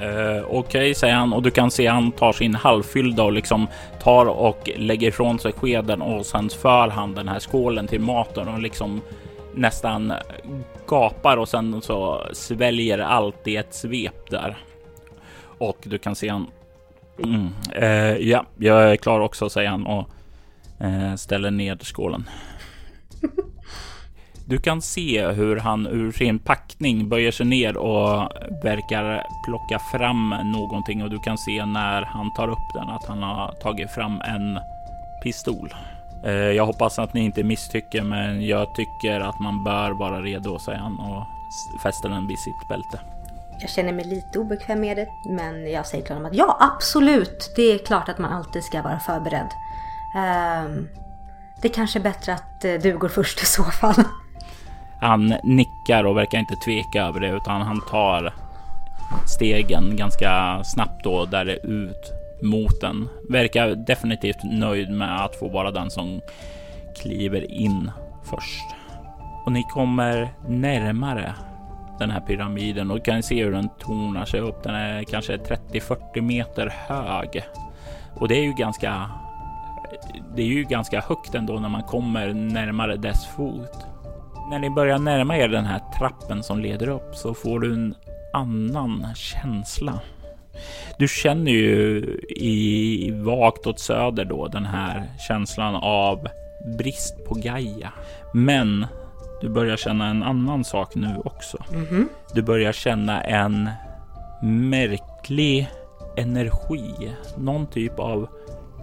A: Uh, Okej, okay, säger han och du kan se han tar sin halvfyllda och liksom tar och lägger ifrån sig skeden och sen för han den här skålen till maten och liksom nästan gapar och sen så sväljer allt i ett svep där. Och du kan se han. Mm, uh, ja, jag är klar också, säger han och uh, Eh, ställer ner skålen. Du kan se hur han ur sin packning böjer sig ner och verkar plocka fram någonting och du kan se när han tar upp den att han har tagit fram en pistol. Eh, jag hoppas att ni inte misstycker, men jag tycker att man bör vara redo, säger han och fäster den vid sitt bälte.
C: Jag känner mig lite obekväm med det, men jag säger till honom att ja, absolut, det är klart att man alltid ska vara förberedd. Um, det är kanske är bättre att eh, du går först i så fall.
A: Han nickar och verkar inte tveka över det utan han tar stegen ganska snabbt då där det ut mot den. Verkar definitivt nöjd med att få vara den som kliver in först. Och ni kommer närmare den här pyramiden och kan se hur den tornar sig upp. Den är kanske 30-40 meter hög och det är ju ganska. Det är ju ganska högt ändå när man kommer närmare dess fot. När ni börjar närma er den här trappen som leder upp så får du en annan känsla. Du känner ju i vagt åt söder då den här känslan av brist på Gaia. Men du börjar känna en annan sak nu också. Mm -hmm. Du börjar känna en märklig energi, någon typ av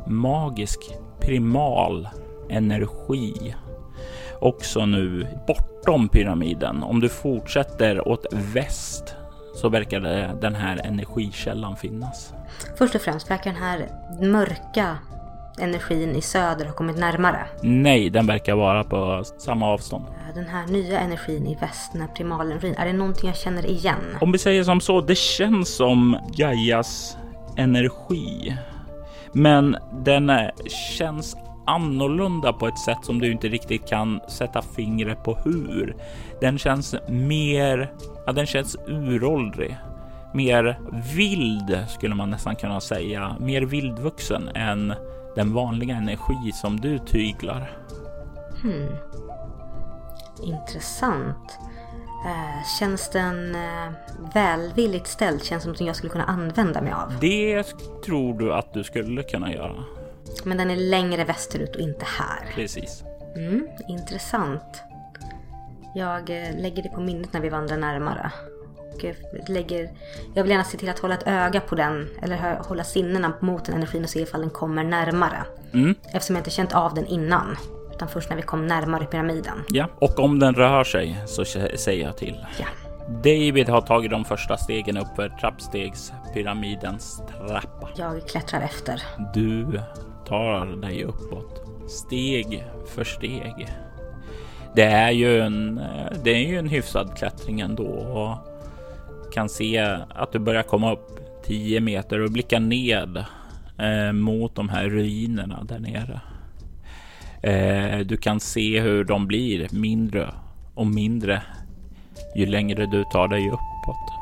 A: magisk primal energi också nu bortom pyramiden. Om du fortsätter åt väst så verkar den här energikällan finnas.
C: Först och främst, verkar den här mörka energin i söder ha kommit närmare?
A: Nej, den verkar vara på samma avstånd.
C: Den här nya energin i väst, den här primalenergin, är det någonting jag känner igen?
A: Om vi säger som så, det känns som Gaias energi men den eh, känns annorlunda på ett sätt som du inte riktigt kan sätta fingret på hur. Den känns mer, ja, den känns uråldrig, mer vild skulle man nästan kunna säga, mer vildvuxen än den vanliga energi som du tyglar.
C: Hmm. Intressant. Eh, känns den eh, välvilligt ställd? Känns som något jag skulle kunna använda mig av?
A: Det tror du att du skulle kunna göra.
C: Men den är längre västerut och inte här.
A: Precis.
C: Mm, intressant. Jag eh, lägger det på minnet när vi vandrar närmare. Och lägger, jag vill gärna se till att hålla ett öga på den, eller hålla sinnena mot den energin och se ifall den kommer närmare. Mm. Eftersom jag inte känt av den innan. Utan först när vi kom närmare pyramiden.
A: Ja, och om den rör sig så säger jag till.
C: Ja.
A: David har tagit de första stegen upp för trappstegspyramidens trappa.
C: Jag klättrar efter.
A: Du tar dig uppåt steg för steg. Det är ju en, det är ju en hyfsad klättring ändå och kan se att du börjar komma upp 10 meter och blickar ned eh, mot de här ruinerna där nere. Eh, du kan se hur de blir mindre och mindre ju längre du tar dig uppåt.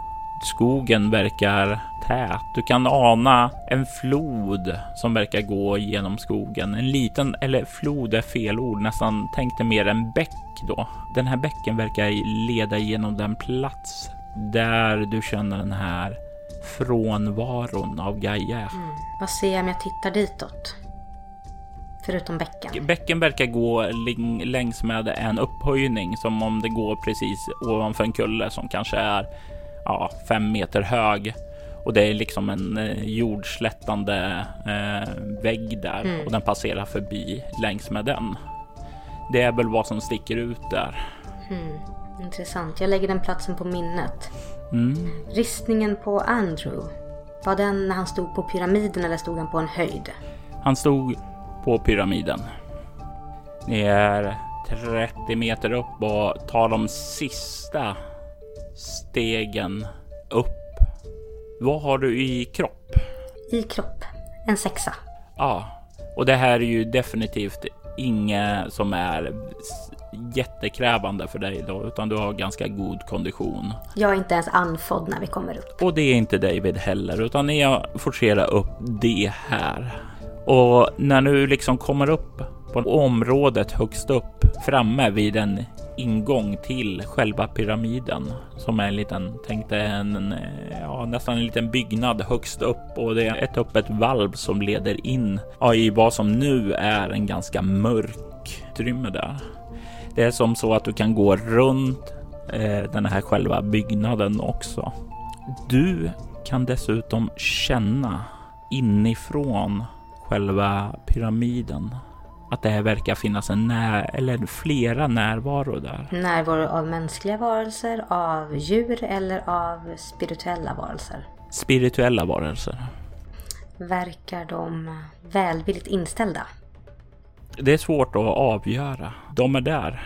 A: Skogen verkar tät. Du kan ana en flod som verkar gå genom skogen. En liten, eller flod är fel ord, nästan tänkte mer en bäck då. Den här bäcken verkar leda genom den plats där du känner den här frånvaron av Gaia. Mm.
C: Vad ser jag om jag tittar ditåt? Förutom bäcken.
A: Bäcken verkar gå längs med en upphöjning som om det går precis ovanför en kulle som kanske är ja, fem meter hög och det är liksom en eh, jordslättande eh, vägg där mm. och den passerar förbi längs med den. Det är väl vad som sticker ut där.
C: Mm. Intressant. Jag lägger den platsen på minnet. Mm. Ristningen på Andrew. Var den när han stod på pyramiden eller stod han på en höjd?
A: Han stod på pyramiden. Ni är 30 meter upp och tar de sista stegen upp. Vad har du i kropp?
C: I kropp? En sexa.
A: Ja, och det här är ju definitivt inget som är jättekrävande för dig då, utan du har ganska god kondition.
C: Jag är inte ens andfådd när vi kommer upp.
A: Och det är inte David heller, utan ni forcerar upp det här. Och när du liksom kommer upp på området högst upp framme vid en ingång till själva pyramiden som är en liten, tänkte en, ja, nästan en liten byggnad högst upp och det är ett öppet valv som leder in ja, i vad som nu är en ganska mörk utrymme där. Det är som så att du kan gå runt eh, den här själva byggnaden också. Du kan dessutom känna inifrån själva pyramiden att det verkar finnas en när eller flera närvaro där.
C: Närvaro av mänskliga varelser, av djur eller av spirituella varelser?
A: Spirituella varelser.
C: Verkar de välvilligt inställda?
A: Det är svårt att avgöra. De är där.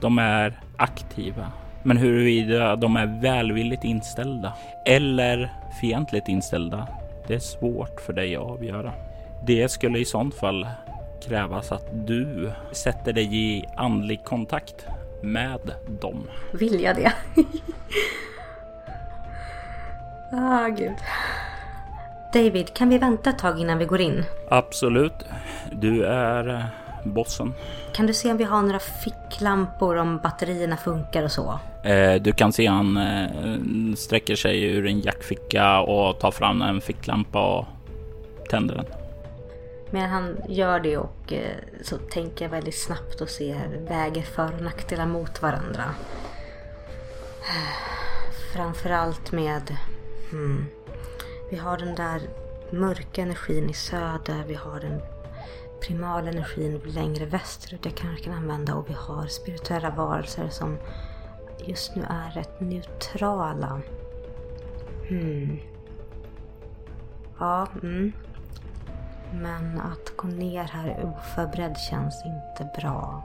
A: De är aktiva. Men huruvida de är välvilligt inställda eller fientligt inställda, det är svårt för dig att avgöra. Det skulle i sånt fall krävas att du sätter dig i andlig kontakt med dem.
C: Vill jag det? ah, gud. David, kan vi vänta ett tag innan vi går in?
A: Absolut. Du är bossen.
C: Kan du se om vi har några ficklampor, om batterierna funkar och så?
A: Eh, du kan se han eh, sträcker sig ur en jackficka och tar fram en ficklampa och tänder den.
C: Medan han gör det och eh, så tänker jag väldigt snabbt och ser, väger för och nackdelar mot varandra. Framförallt med, hmm, vi har den där mörka energin i söder, vi har den primala energin längre västerut jag kanske kan använda och vi har spirituella varelser som just nu är rätt neutrala. Hmm. Ja, mm. Men att gå ner här oförberedd känns inte bra.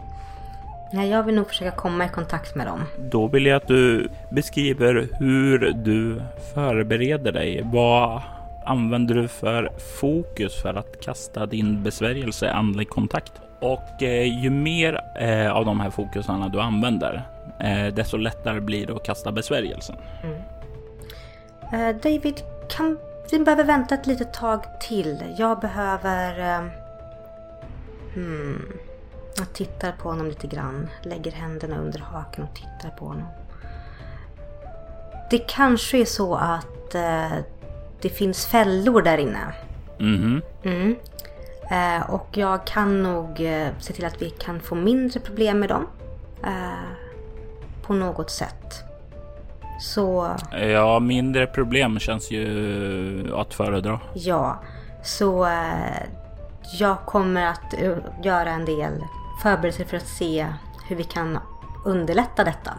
C: Nej, jag vill nog försöka komma i kontakt med dem.
A: Då vill jag att du beskriver hur du förbereder dig. Vad använder du för fokus för att kasta din besvärjelse andlig kontakt? Och eh, ju mer eh, av de här fokusarna du använder, eh, desto lättare blir det att kasta besvärjelsen. Mm.
C: Uh, David, kan vi behöver vänta ett litet tag till. Jag behöver... Uh, hmm, jag tittar på honom lite grann, lägger händerna under haken och tittar på honom. Det kanske är så att uh, det finns fällor där inne.
A: Mm.
C: Mm. Eh, och jag kan nog eh, se till att vi kan få mindre problem med dem. Eh, på något sätt. Så...
A: Ja, mindre problem känns ju att föredra.
C: Ja, så eh, jag kommer att göra en del förberedelser för att se hur vi kan underlätta detta.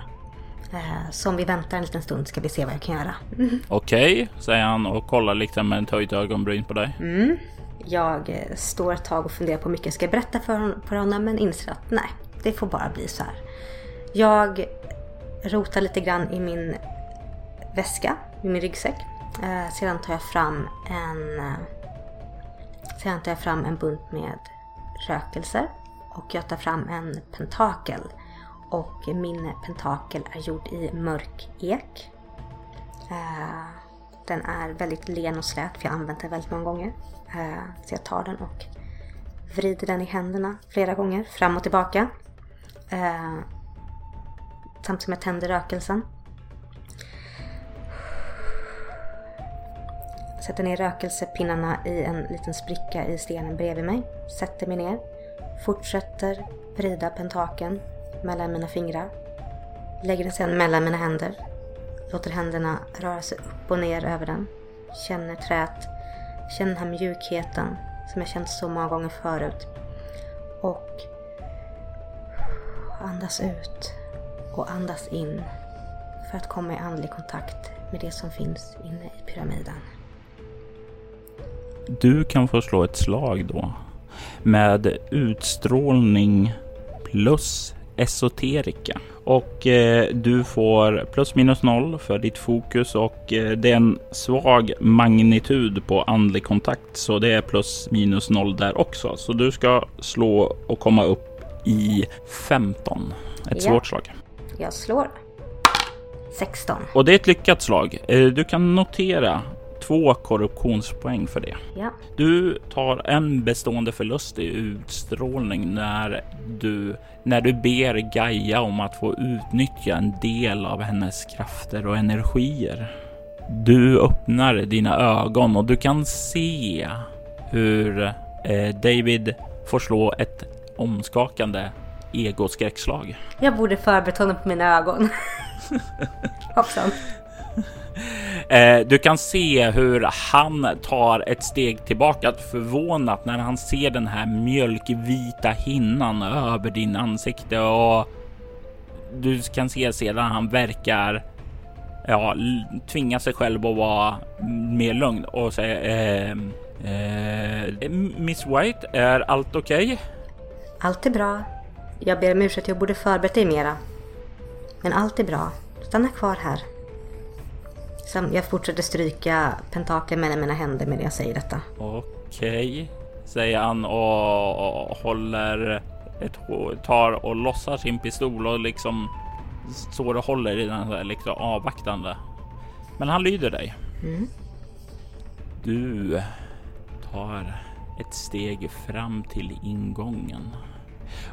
C: Eh, så om vi väntar en liten stund ska vi se vad jag kan göra.
A: Okej, okay, säger han och kollar liksom med ett höjt ögonbryn på dig.
C: Mm. Jag eh, står ett tag och funderar på hur mycket jag ska berätta för, för honom men inser att nej, det får bara bli så här. Jag rotar lite grann i min väska, i min ryggsäck. Eh, sedan tar jag fram en eh, Sedan tar jag fram en bunt med rökelser och jag tar fram en pentakel och min pentakel är gjord i mörk ek. Eh, den är väldigt len och slät för jag har använt den väldigt många gånger. Eh, så jag tar den och vrider den i händerna flera gånger fram och tillbaka. Eh, Samtidigt som jag tänder rökelsen. Sätter ner rökelsepinnarna i en liten spricka i stenen bredvid mig. Sätter mig ner. Fortsätter vrida pentaken mellan mina fingrar. Lägger den sedan mellan mina händer. Låter händerna röra sig upp och ner över den. Känner träet. Känner den här mjukheten som jag känt så många gånger förut. Och andas ut och andas in för att komma i andlig kontakt med det som finns inne i pyramiden.
A: Du kan få slå ett slag då med utstrålning plus esoterika. Och eh, du får plus minus noll för ditt fokus och eh, det är en svag magnitud på andlig kontakt. Så det är plus minus noll där också. Så du ska slå och komma upp i 15. Ett
C: Ja.
A: svårt slag.
C: Jag slår. 16.
A: Och det är ett lyckat slag. Eh, Du kan notera två korruptionspoäng för det.
C: Ja.
A: Du tar en bestående förlust i utstrålning när du, när du ber Gaia om att få utnyttja en del av hennes krafter och energier. Du öppnar dina ögon och du kan se hur eh, David får slå ett omskakande egoskräckslag.
C: Jag borde förberett honom på mina ögon. Hoppsan.
A: Eh, du kan se hur han tar ett steg tillbaka förvånat när han ser den här mjölkvita hinnan över din ansikte och du kan se sedan han verkar ja, tvinga sig själv att vara mer lugn och säga eh, eh, Miss White, är allt okej?
C: Allt är bra. Jag ber om ursäkt, jag borde förberett dig mera. Men allt är bra. Stanna kvar här. Sam- Jag fortsätter stryka pentakler mellan mina händer medan jag säger detta.
A: Okej, säger han och, håller ett, tar och lossar sin pistol och liksom står och håller i den här liksom avvaktande. Men han lyder dig. Du tar ett steg fram till ingången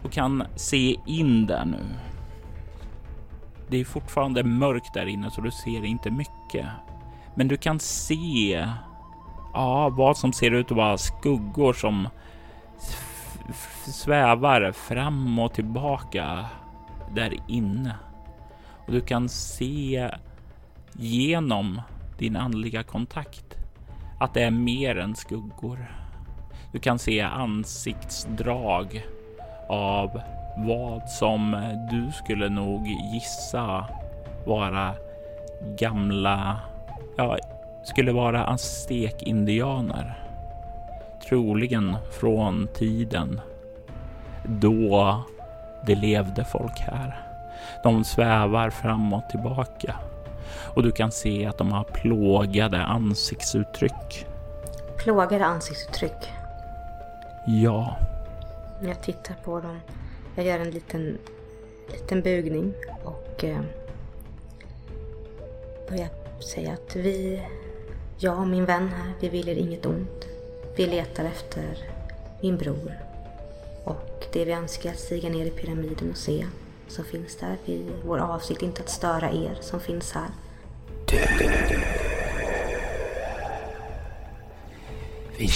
A: och kan se in där nu. Det är fortfarande mörkt där inne så du ser inte mycket. Men du kan se Ja, vad som ser ut att vara skuggor som svävar fram och tillbaka där inne. Och du kan se genom din andliga kontakt att det är mer än skuggor. Du kan se ansiktsdrag av vad som du skulle nog gissa vara gamla, ja, skulle vara aztekindianer. Troligen från tiden då det levde folk här. De svävar fram och tillbaka och du kan se att de har plågade ansiktsuttryck.
C: Plågade ansiktsuttryck.
A: Ja,
C: Jag tittar på dem. Jag gör en liten, liten bugning och eh, börjar säga att vi, jag och min vän här, vi vill er inget ont. Vi letar efter min bror. Och det vi önskar att stiga ner i pyramiden och se som finns där. Vi, vår avsikt är inte att störa er som finns här.
D: Vi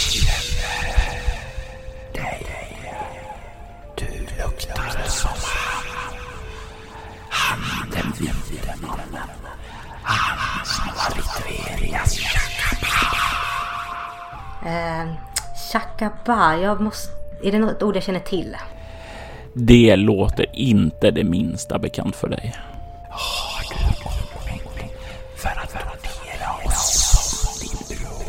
C: Chakaba, jag måste... Är det något ord jag känner till?
A: det låter inte det minsta bekant för dig.
D: För att värdera oss som din bror?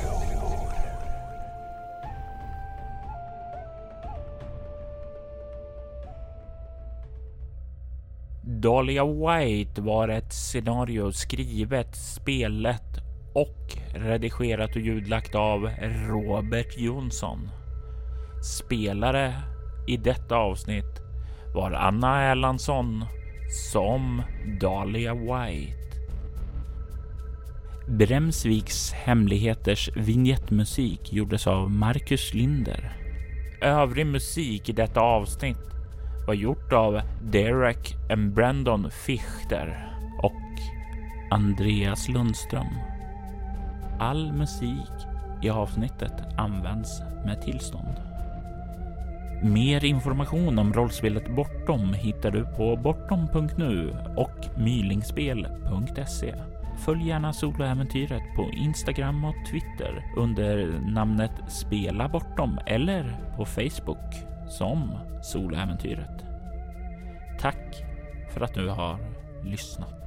A: Dahlia White var ett scenario skrivet, spelet och redigerat och ljudlagt av Robert Jonsson. Spelare i detta avsnitt var Anna Erlandsson som Dahlia White. Bremsviks hemligheters vignettmusik gjordes av Marcus Linder. Övrig musik i detta avsnitt var gjort av Derek and Brandon Fichter och Andreas Lundström. All musik i avsnittet används med tillstånd. Mer information om rollspelet Bortom hittar du på bortom.nu och mylingspel.se. Följ gärna soloäventyret på Instagram och Twitter under namnet Spela Bortom eller på Facebook som Soloäventyret. Tack för att du har lyssnat.